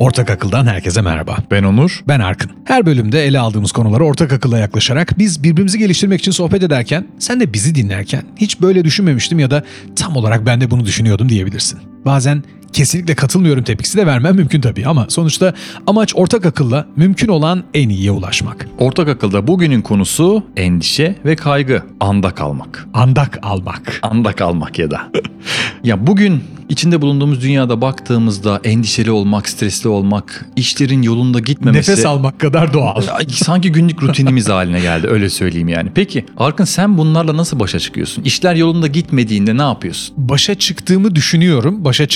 Ortak Akıl'dan herkese merhaba. Ben Onur. Ben Arkın. Her bölümde ele aldığımız konulara ortak akılla yaklaşarak biz birbirimizi geliştirmek için sohbet ederken sen de bizi dinlerken hiç böyle düşünmemiştim ya da tam olarak ben de bunu düşünüyordum diyebilirsin. Bazen kesinlikle katılmıyorum tepkisi de vermem mümkün tabii ama sonuçta amaç ortak akılla mümkün olan en iyiye ulaşmak. Ortak akılda bugünün konusu endişe ve kaygı. Anda kalmak. Andak almak. Anda kalmak ya da. ya bugün içinde bulunduğumuz dünyada baktığımızda endişeli olmak, stresli olmak, işlerin yolunda gitmemesi... Nefes almak kadar doğal. Sanki günlük rutinimiz haline geldi öyle söyleyeyim yani. Peki Arkın sen bunlarla nasıl başa çıkıyorsun? İşler yolunda gitmediğinde ne yapıyorsun? Başa çıktığımı düşünüyorum, başa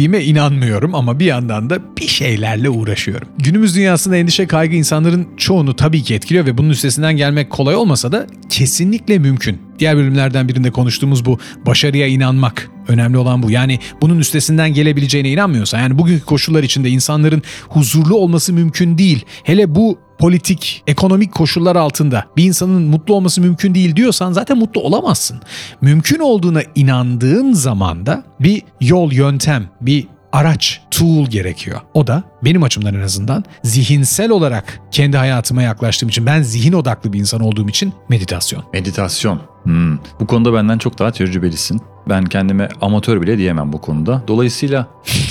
çıkabildiğime inanmıyorum ama bir yandan da bir şeylerle uğraşıyorum. Günümüz dünyasında endişe kaygı insanların çoğunu tabii ki etkiliyor ve bunun üstesinden gelmek kolay olmasa da kesinlikle mümkün. Diğer bölümlerden birinde konuştuğumuz bu başarıya inanmak. Önemli olan bu. Yani bunun üstesinden gelebileceğine inanmıyorsa yani bugünkü koşullar içinde insanların huzurlu olması mümkün değil. Hele bu politik, ekonomik koşullar altında bir insanın mutlu olması mümkün değil diyorsan zaten mutlu olamazsın. Mümkün olduğuna inandığın zaman da bir yol, yöntem, bir araç, tool gerekiyor. O da benim açımdan en azından zihinsel olarak kendi hayatıma yaklaştığım için, ben zihin odaklı bir insan olduğum için meditasyon. Meditasyon. Hmm. Bu konuda benden çok daha tecrübelisin. Ben kendime amatör bile diyemem bu konuda. Dolayısıyla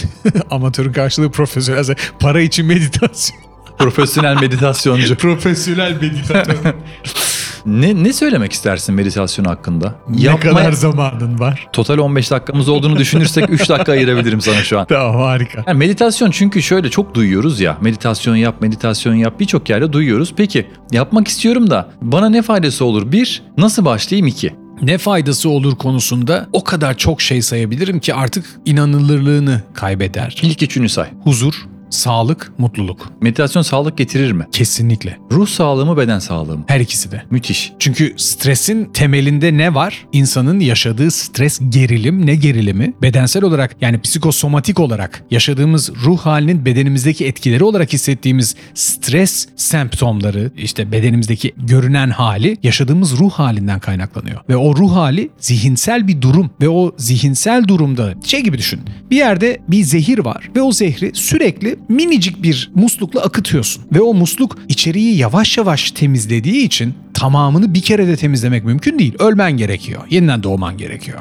Amatörün karşılığı profesyonel. Para için meditasyon. profesyonel meditasyoncu. profesyonel meditasyon. Ne ne söylemek istersin meditasyon hakkında? ne Yapmaya- kadar zamanın var? Total 15 dakikamız olduğunu düşünürsek 3 dakika ayırabilirim sana şu an. Tamam harika. Yani meditasyon çünkü şöyle çok duyuyoruz ya. Meditasyon yap, meditasyon yap birçok yerde duyuyoruz. Peki yapmak istiyorum da bana ne faydası olur? Bir, nasıl başlayayım? İki, Ne faydası olur konusunda o kadar çok şey sayabilirim ki artık inanılırlığını kaybeder. ilk üçünü say. Huzur, sağlık, mutluluk. Meditasyon sağlık getirir mi? Kesinlikle. Ruh sağlığı mı, beden sağlığı mı? Her ikisi de. Müthiş. Çünkü stresin temelinde ne var? İnsanın yaşadığı stres gerilim ne gerilimi? Bedensel olarak yani psikosomatik olarak yaşadığımız ruh halinin bedenimizdeki etkileri olarak hissettiğimiz stres semptomları işte bedenimizdeki görünen hali yaşadığımız ruh halinden kaynaklanıyor. Ve o ruh hali zihinsel bir durum ve o zihinsel durumda şey gibi düşün. Bir yerde bir zehir var ve o zehri sürekli minicik bir muslukla akıtıyorsun. Ve o musluk içeriği yavaş yavaş temizlediği için tamamını bir kerede temizlemek mümkün değil. Ölmen gerekiyor. Yeniden doğman gerekiyor.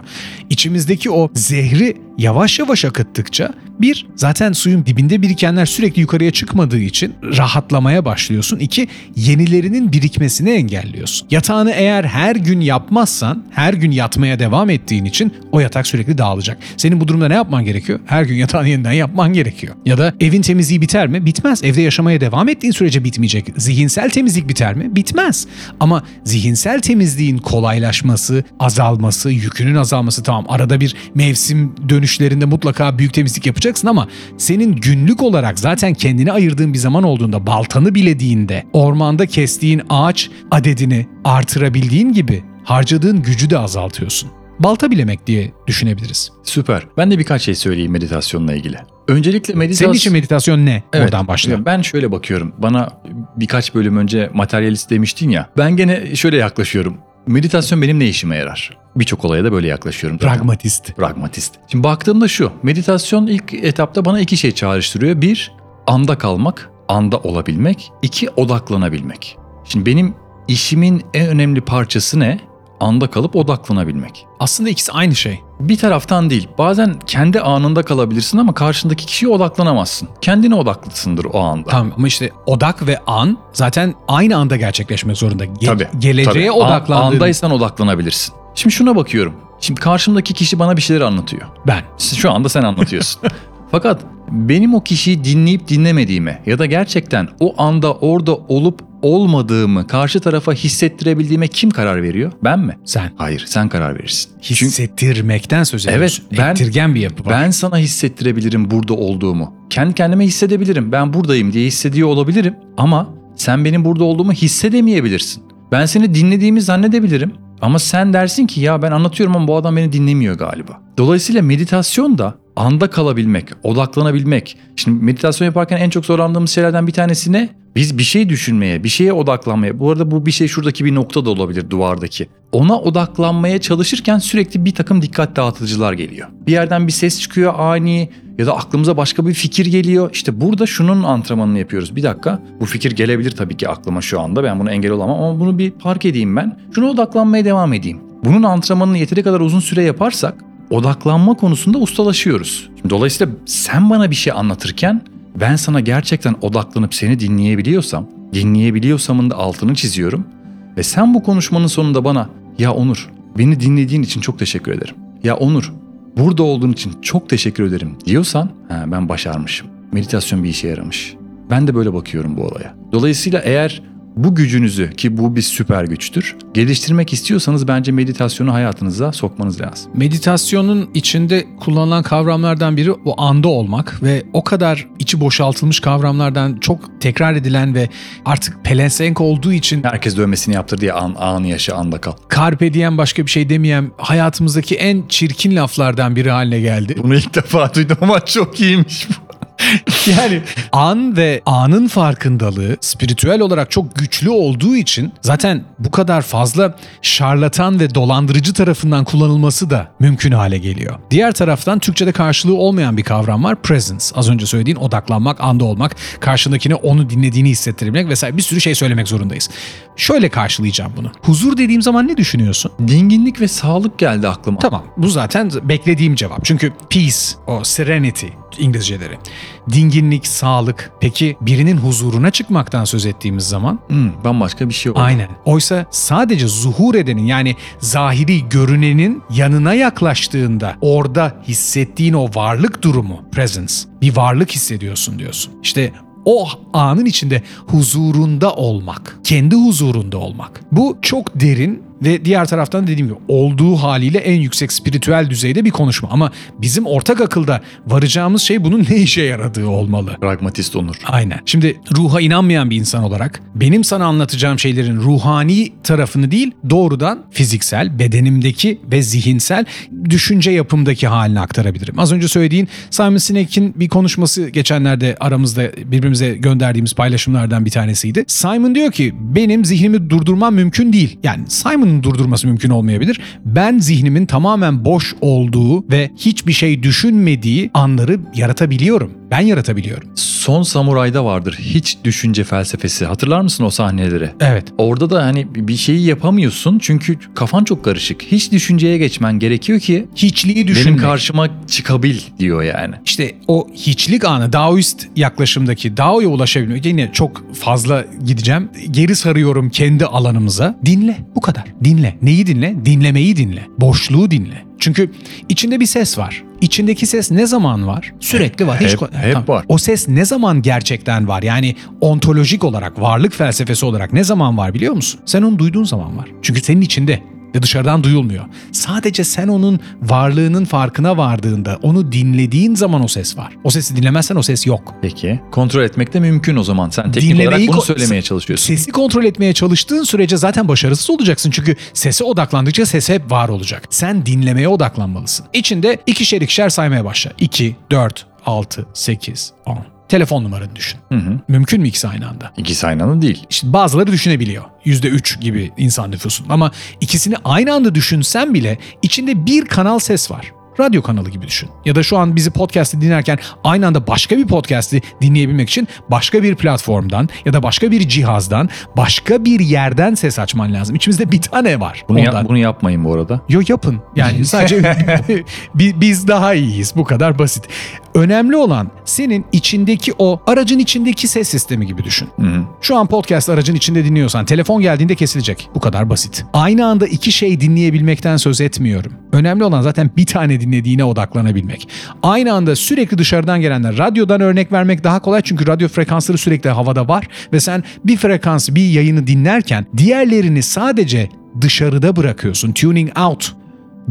İçimizdeki o zehri yavaş yavaş akıttıkça bir zaten suyun dibinde birikenler sürekli yukarıya çıkmadığı için rahatlamaya başlıyorsun. İki yenilerinin birikmesini engelliyorsun. Yatağını eğer her gün yapmazsan her gün yatmaya devam ettiğin için o yatak sürekli dağılacak. Senin bu durumda ne yapman gerekiyor? Her gün yatağını yeniden yapman gerekiyor. Ya da evin temizliği biter mi? Bitmez. Evde yaşamaya devam ettiğin sürece bitmeyecek. Zihinsel temizlik biter mi? Bitmez. Ama zihinsel temizliğin kolaylaşması, azalması, yükünün azalması tamam. Arada bir mevsim dönüşlerinde mutlaka büyük temizlik yapacaksın ama senin günlük olarak zaten kendine ayırdığın bir zaman olduğunda baltanı bilediğinde ormanda kestiğin ağaç adedini artırabildiğin gibi harcadığın gücü de azaltıyorsun. Balta bilemek diye düşünebiliriz. Süper. Ben de birkaç şey söyleyeyim meditasyonla ilgili. Öncelikle meditasyon... Senin için meditasyon ne? Oradan başlayalım. Ben şöyle bakıyorum. Bana birkaç bölüm önce materyalist demiştin ya. Ben gene şöyle yaklaşıyorum. Meditasyon benim ne işime yarar? Birçok olaya da böyle yaklaşıyorum. Pragmatist. Pragmatist. Şimdi baktığımda şu. Meditasyon ilk etapta bana iki şey çağrıştırıyor. Bir, anda kalmak, anda olabilmek. İki, odaklanabilmek. Şimdi benim işimin en önemli parçası ne? Anda kalıp odaklanabilmek. Aslında ikisi aynı şey. Bir taraftan değil. Bazen kendi anında kalabilirsin ama karşındaki kişiye odaklanamazsın. Kendine odaklısındır o anda. Tamam ama işte odak ve an zaten aynı anda gerçekleşmek zorunda. Ge- Tabii. Geleceğe tabii. An- odaklandığın Andaysan odaklanabilirsin. Şimdi şuna bakıyorum. Şimdi karşımdaki kişi bana bir şeyler anlatıyor. ben. Şu anda sen anlatıyorsun. Fakat benim o kişiyi dinleyip dinlemediğime ya da gerçekten o anda orada olup olmadığımı karşı tarafa hissettirebildiğime kim karar veriyor? Ben mi? Sen. Hayır, sen karar verirsin. Hissettirmekten söz ediyorsun. Evet, ben- Ettirgen bir yapı var. ben sana hissettirebilirim burada olduğumu. Kendi kendime hissedebilirim. Ben buradayım diye hissediyor olabilirim ama sen benim burada olduğumu hissedemeyebilirsin. Ben seni dinlediğimi zannedebilirim ama sen dersin ki ya ben anlatıyorum ama bu adam beni dinlemiyor galiba. Dolayısıyla meditasyon da anda kalabilmek, odaklanabilmek. Şimdi meditasyon yaparken en çok zorlandığımız şeylerden bir tanesi ne? Biz bir şey düşünmeye, bir şeye odaklanmaya. Bu arada bu bir şey şuradaki bir nokta da olabilir duvardaki. Ona odaklanmaya çalışırken sürekli bir takım dikkat dağıtıcılar geliyor. Bir yerden bir ses çıkıyor ani ya da aklımıza başka bir fikir geliyor. İşte burada şunun antrenmanını yapıyoruz. Bir dakika bu fikir gelebilir tabii ki aklıma şu anda. Ben bunu engel olamam ama bunu bir park edeyim ben. Şuna odaklanmaya devam edeyim. Bunun antrenmanını yeteri kadar uzun süre yaparsak odaklanma konusunda ustalaşıyoruz. Şimdi dolayısıyla sen bana bir şey anlatırken ben sana gerçekten odaklanıp seni dinleyebiliyorsam, dinleyebiliyorsamın da altını çiziyorum ve sen bu konuşmanın sonunda bana ya Onur beni dinlediğin için çok teşekkür ederim. Ya Onur burada olduğun için çok teşekkür ederim diyorsan ha, ben başarmışım. Meditasyon bir işe yaramış. Ben de böyle bakıyorum bu olaya. Dolayısıyla eğer bu gücünüzü ki bu bir süper güçtür. Geliştirmek istiyorsanız bence meditasyonu hayatınıza sokmanız lazım. Meditasyonun içinde kullanılan kavramlardan biri o anda olmak ve o kadar içi boşaltılmış kavramlardan çok tekrar edilen ve artık pelesenk olduğu için Herkes dövmesini yaptır diye an, anı yaşa anda kal. carpe diem başka bir şey demeyen hayatımızdaki en çirkin laflardan biri haline geldi. Bunu ilk defa duydum ama çok iyiymiş bu. Yani an ve anın farkındalığı spiritüel olarak çok güçlü olduğu için zaten bu kadar fazla şarlatan ve dolandırıcı tarafından kullanılması da mümkün hale geliyor. Diğer taraftan Türkçe'de karşılığı olmayan bir kavram var. Presence. Az önce söylediğin odaklanmak, anda olmak, karşındakine onu dinlediğini hissettirebilmek vesaire bir sürü şey söylemek zorundayız. Şöyle karşılayacağım bunu. Huzur dediğim zaman ne düşünüyorsun? Dinginlik ve sağlık geldi aklıma. Tamam bu zaten beklediğim cevap. Çünkü peace, o serenity İngilizceleri. Dinginlik, sağlık. Peki birinin huzuruna çıkmaktan söz ettiğimiz zaman Hmm, bambaşka bir şey oldu. Aynen. Oysa sadece zuhur edenin yani zahiri görünenin yanına yaklaştığında orada hissettiğin o varlık durumu, presence, bir varlık hissediyorsun diyorsun. İşte o anın içinde huzurunda olmak, kendi huzurunda olmak. Bu çok derin ve diğer taraftan dediğim gibi olduğu haliyle en yüksek spiritüel düzeyde bir konuşma. Ama bizim ortak akılda varacağımız şey bunun ne işe yaradığı olmalı. Pragmatist Onur. Aynen. Şimdi ruha inanmayan bir insan olarak benim sana anlatacağım şeylerin ruhani tarafını değil doğrudan fiziksel, bedenimdeki ve zihinsel düşünce yapımdaki halini aktarabilirim. Az önce söylediğin Simon Sinek'in bir konuşması geçenlerde aramızda birbirimize gönderdiğimiz paylaşımlardan bir tanesiydi. Simon diyor ki benim zihnimi durdurmam mümkün değil. Yani Simon'ın durdurması mümkün olmayabilir. Ben zihnimin tamamen boş olduğu ve hiçbir şey düşünmediği anları yaratabiliyorum. Ben yaratabiliyorum. Son Samuray'da vardır hiç düşünce felsefesi. Hatırlar mısın o sahneleri? Evet. Orada da hani bir şeyi yapamıyorsun çünkü kafan çok karışık. Hiç düşünceye geçmen gerekiyor ki Hiçliği düşünmek. benim karşıma çıkabil diyor yani. İşte o hiçlik anı Daoist yaklaşımdaki Dao'ya ulaşabilmek yine çok fazla gideceğim. Geri sarıyorum kendi alanımıza. Dinle bu kadar. Dinle. Neyi dinle? Dinlemeyi dinle. Boşluğu dinle. Çünkü içinde bir ses var. İçindeki ses ne zaman var? Sürekli var. Hiç Hep- ko- hep var. O ses ne zaman gerçekten var? Yani ontolojik olarak, varlık felsefesi olarak ne zaman var biliyor musun? Sen onu duyduğun zaman var. Çünkü senin içinde ve dışarıdan duyulmuyor. Sadece sen onun varlığının farkına vardığında, onu dinlediğin zaman o ses var. O sesi dinlemezsen o ses yok. Peki. Kontrol etmek de mümkün o zaman. Sen teknik olarak Dinlemeyi bunu ko- söylemeye çalışıyorsun. Sesi kontrol etmeye çalıştığın sürece zaten başarısız olacaksın. Çünkü sese odaklandıkça ses hep var olacak. Sen dinlemeye odaklanmalısın. İçinde ikişer ikişer saymaya başla. 2, 4, 6, 8, 10. Telefon numaranı düşün. Hı hı. Mümkün mü ikisi aynı anda? İkisi aynı anda değil. İşte bazıları düşünebiliyor. %3 gibi insan nüfusun. Ama ikisini aynı anda düşünsen bile içinde bir kanal ses var. Radyo kanalı gibi düşün. Ya da şu an bizi podcast'i dinlerken aynı anda başka bir podcast'i dinleyebilmek için başka bir platformdan ya da başka bir cihazdan, başka bir yerden ses açman lazım. İçimizde bir tane var. Bunu, ondan. yap- bunu yapmayın bu arada. Yo yapın. Yani sadece bi- biz daha iyiyiz. Bu kadar basit. Önemli olan senin içindeki o aracın içindeki ses sistemi gibi düşün. Hı hı. Şu an podcast aracın içinde dinliyorsan telefon geldiğinde kesilecek. Bu kadar basit. Aynı anda iki şey dinleyebilmekten söz etmiyorum. Önemli olan zaten bir tane dinlediğine odaklanabilmek. Aynı anda sürekli dışarıdan gelenler. Radyodan örnek vermek daha kolay çünkü radyo frekansları sürekli havada var ve sen bir frekans bir yayını dinlerken diğerlerini sadece dışarıda bırakıyorsun. Tuning out.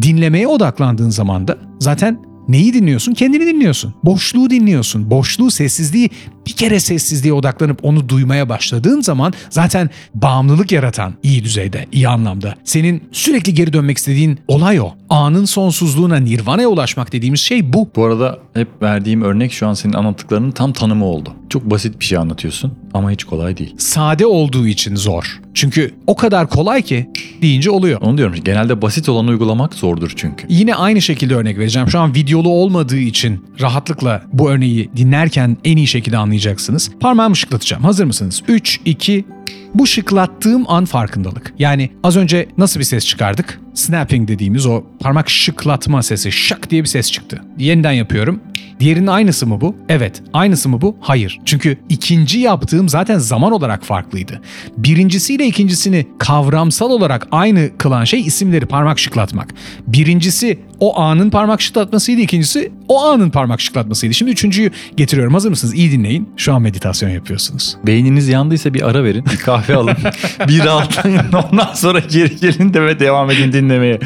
Dinlemeye odaklandığın zaman da zaten Neyi dinliyorsun? Kendini dinliyorsun. Boşluğu dinliyorsun. Boşluğu, sessizliği bir kere sessizliğe odaklanıp onu duymaya başladığın zaman zaten bağımlılık yaratan iyi düzeyde, iyi anlamda. Senin sürekli geri dönmek istediğin olay o. Anın sonsuzluğuna, nirvana'ya ulaşmak dediğimiz şey bu. Bu arada hep verdiğim örnek şu an senin anlattıklarının tam tanımı oldu. Çok basit bir şey anlatıyorsun ama hiç kolay değil. Sade olduğu için zor. Çünkü o kadar kolay ki deyince oluyor. Onu diyorum genelde basit olanı uygulamak zordur çünkü. Yine aynı şekilde örnek vereceğim. Şu an videolu olmadığı için rahatlıkla bu örneği dinlerken en iyi şekilde anlayacaksınız. Parmağımı şıklatacağım. Hazır mısınız? 3, 2, bu şıklattığım an farkındalık. Yani az önce nasıl bir ses çıkardık? Snapping dediğimiz o parmak şıklatma sesi şak diye bir ses çıktı. Yeniden yapıyorum. Diğerinin aynısı mı bu? Evet. Aynısı mı bu? Hayır. Çünkü ikinci yaptığım zaten zaman olarak farklıydı. Birincisiyle ikincisini kavramsal olarak aynı kılan şey isimleri parmak şıklatmak. Birincisi o anın parmak şıklatmasıydı, ikincisi o anın parmak şıklatmasıydı. Şimdi üçüncüyü getiriyorum. Hazır mısınız? İyi dinleyin. Şu an meditasyon yapıyorsunuz. Beyniniz yandıysa bir ara verin, bir kahve alın, bir rahatlayın. Ondan sonra geri gelin de ve devam edin dinlemeye.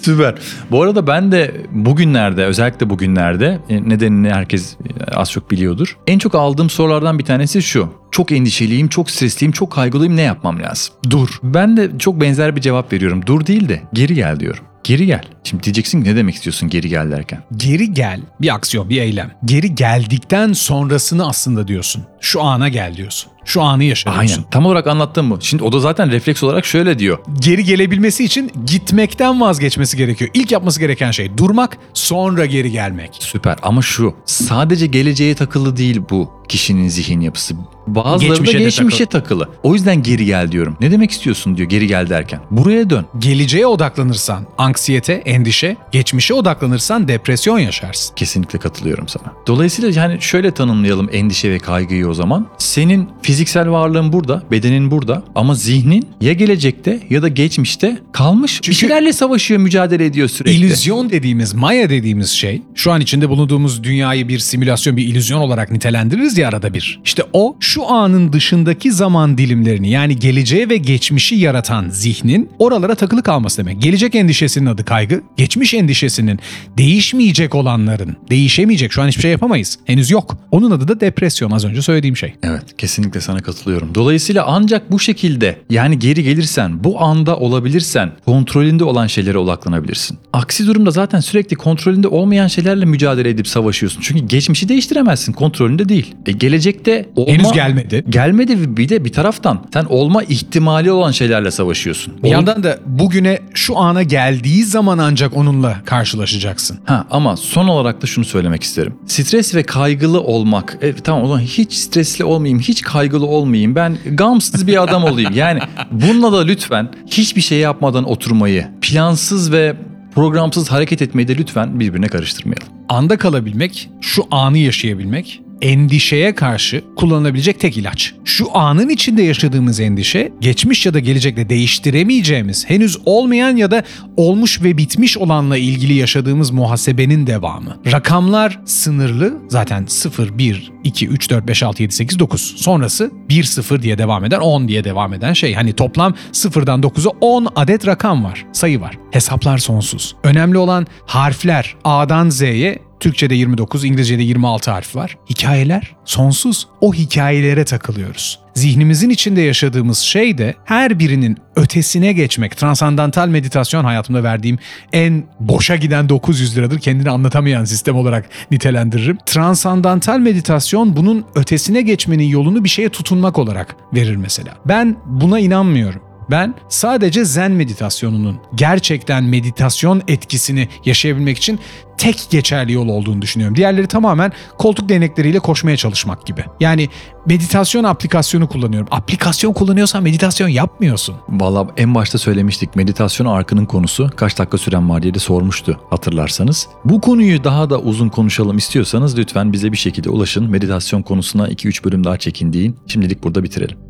Süper. Bu arada ben de bugünlerde özellikle bugünlerde e, nedenini herkes e, az çok biliyordur. En çok aldığım sorulardan bir tanesi şu. Çok endişeliyim, çok stresliyim, çok kaygılıyım ne yapmam lazım? Dur. Ben de çok benzer bir cevap veriyorum. Dur değil de geri gel diyorum. Geri gel. Şimdi diyeceksin ki ne demek istiyorsun geri gel derken? Geri gel. Bir aksiyon, bir eylem. Geri geldikten sonrasını aslında diyorsun. Şu ana gel diyorsun. Şu anı yaşa diyorsun. Aynen. Tam olarak anlattım bu. Şimdi o da zaten refleks olarak şöyle diyor. Geri gelebilmesi için gitmekten vazgeçmesi gerekiyor. İlk yapması gereken şey durmak, sonra geri gelmek. Süper ama şu sadece geleceğe takılı değil bu kişinin zihin yapısı. Bazıları Geçmişe da geçmişe takılı. O yüzden geri gel diyorum. Ne demek istiyorsun diyor geri gel derken. Buraya dön. Geleceğe odaklanırsan anksiyete, endişe, geçmişe odaklanırsan depresyon yaşarsın. Kesinlikle katılıyorum sana. Dolayısıyla yani şöyle tanımlayalım endişe ve kaygıyı o zaman. Senin fiziksel varlığın burada, bedenin burada ama zihnin ya gelecekte ya da geçmişte kalmış. Çünkü- bir şeylerle savaşıyor, mücadele ediyor sürekli. İllüzyon dediğimiz, maya dediğimiz şey, şu an içinde bulunduğumuz dünyayı bir simülasyon, bir illüzyon olarak nitelendiririz ya arada bir. İşte o şu anın dışındaki zaman dilimlerini yani geleceğe ve geçmişi yaratan zihnin oralara takılı kalması demek. Gelecek endişesinin adı kaygı, geçmiş endişesinin değişmeyecek olanların, değişemeyecek şu an hiçbir şey yapamayız. Henüz yok. Onun adı da depresyon az önce söylediğim şey. Evet kesinlikle sana katılıyorum. Dolayısıyla ancak bu şekilde yani geri gelirsen bu anda olabilirsen kontrolünde olan şeylere odaklanabilirsin. Aksi durumda zaten sürekli kontrolünde olmayan şeylerle mücadele edip savaşıyorsun. Çünkü geçmişi değiştiremezsin kontrolünde değil. E, gelecekte olma... Henüz gelmedi. Gelmedi bir de bir taraftan sen olma ihtimali olan şeylerle savaşıyorsun. Bir Ol- yandan da bugüne şu ana geldiği zaman ancak onunla karşılaşacaksın. Ha ama son olarak da şunu söylemek isterim. Stres ve kaygılı olmak. E, tamam o zaman hiç stresli olmayayım, hiç kaygılı olmayayım. Ben gamsız bir adam olayım. Yani bununla da lütfen hiçbir şey yapmadan oturmayı, plansız ve programsız hareket etmeyi de lütfen birbirine karıştırmayalım. anda kalabilmek, şu anı yaşayabilmek endişeye karşı kullanılabilecek tek ilaç. Şu anın içinde yaşadığımız endişe, geçmiş ya da gelecekte değiştiremeyeceğimiz, henüz olmayan ya da olmuş ve bitmiş olanla ilgili yaşadığımız muhasebenin devamı. Rakamlar sınırlı. Zaten 0, 1, 2, 3, 4, 5, 6, 7, 8, 9. Sonrası 1, 0 diye devam eden, 10 diye devam eden şey. Hani toplam 0'dan 9'a 10 adet rakam var, sayı var. Hesaplar sonsuz. Önemli olan harfler A'dan Z'ye Türkçe'de 29, İngilizce'de 26 harf var. Hikayeler sonsuz. O hikayelere takılıyoruz. Zihnimizin içinde yaşadığımız şey de her birinin ötesine geçmek. Transandantal meditasyon hayatımda verdiğim en boşa giden 900 liradır. Kendini anlatamayan sistem olarak nitelendiririm. Transandantal meditasyon bunun ötesine geçmenin yolunu bir şeye tutunmak olarak verir mesela. Ben buna inanmıyorum. Ben sadece zen meditasyonunun gerçekten meditasyon etkisini yaşayabilmek için tek geçerli yol olduğunu düşünüyorum. Diğerleri tamamen koltuk değnekleriyle koşmaya çalışmak gibi. Yani meditasyon aplikasyonu kullanıyorum. Aplikasyon kullanıyorsan meditasyon yapmıyorsun. Valla en başta söylemiştik meditasyon arkının konusu kaç dakika süren var diye de sormuştu hatırlarsanız. Bu konuyu daha da uzun konuşalım istiyorsanız lütfen bize bir şekilde ulaşın. Meditasyon konusuna 2-3 bölüm daha çekin deyin. Şimdilik burada bitirelim.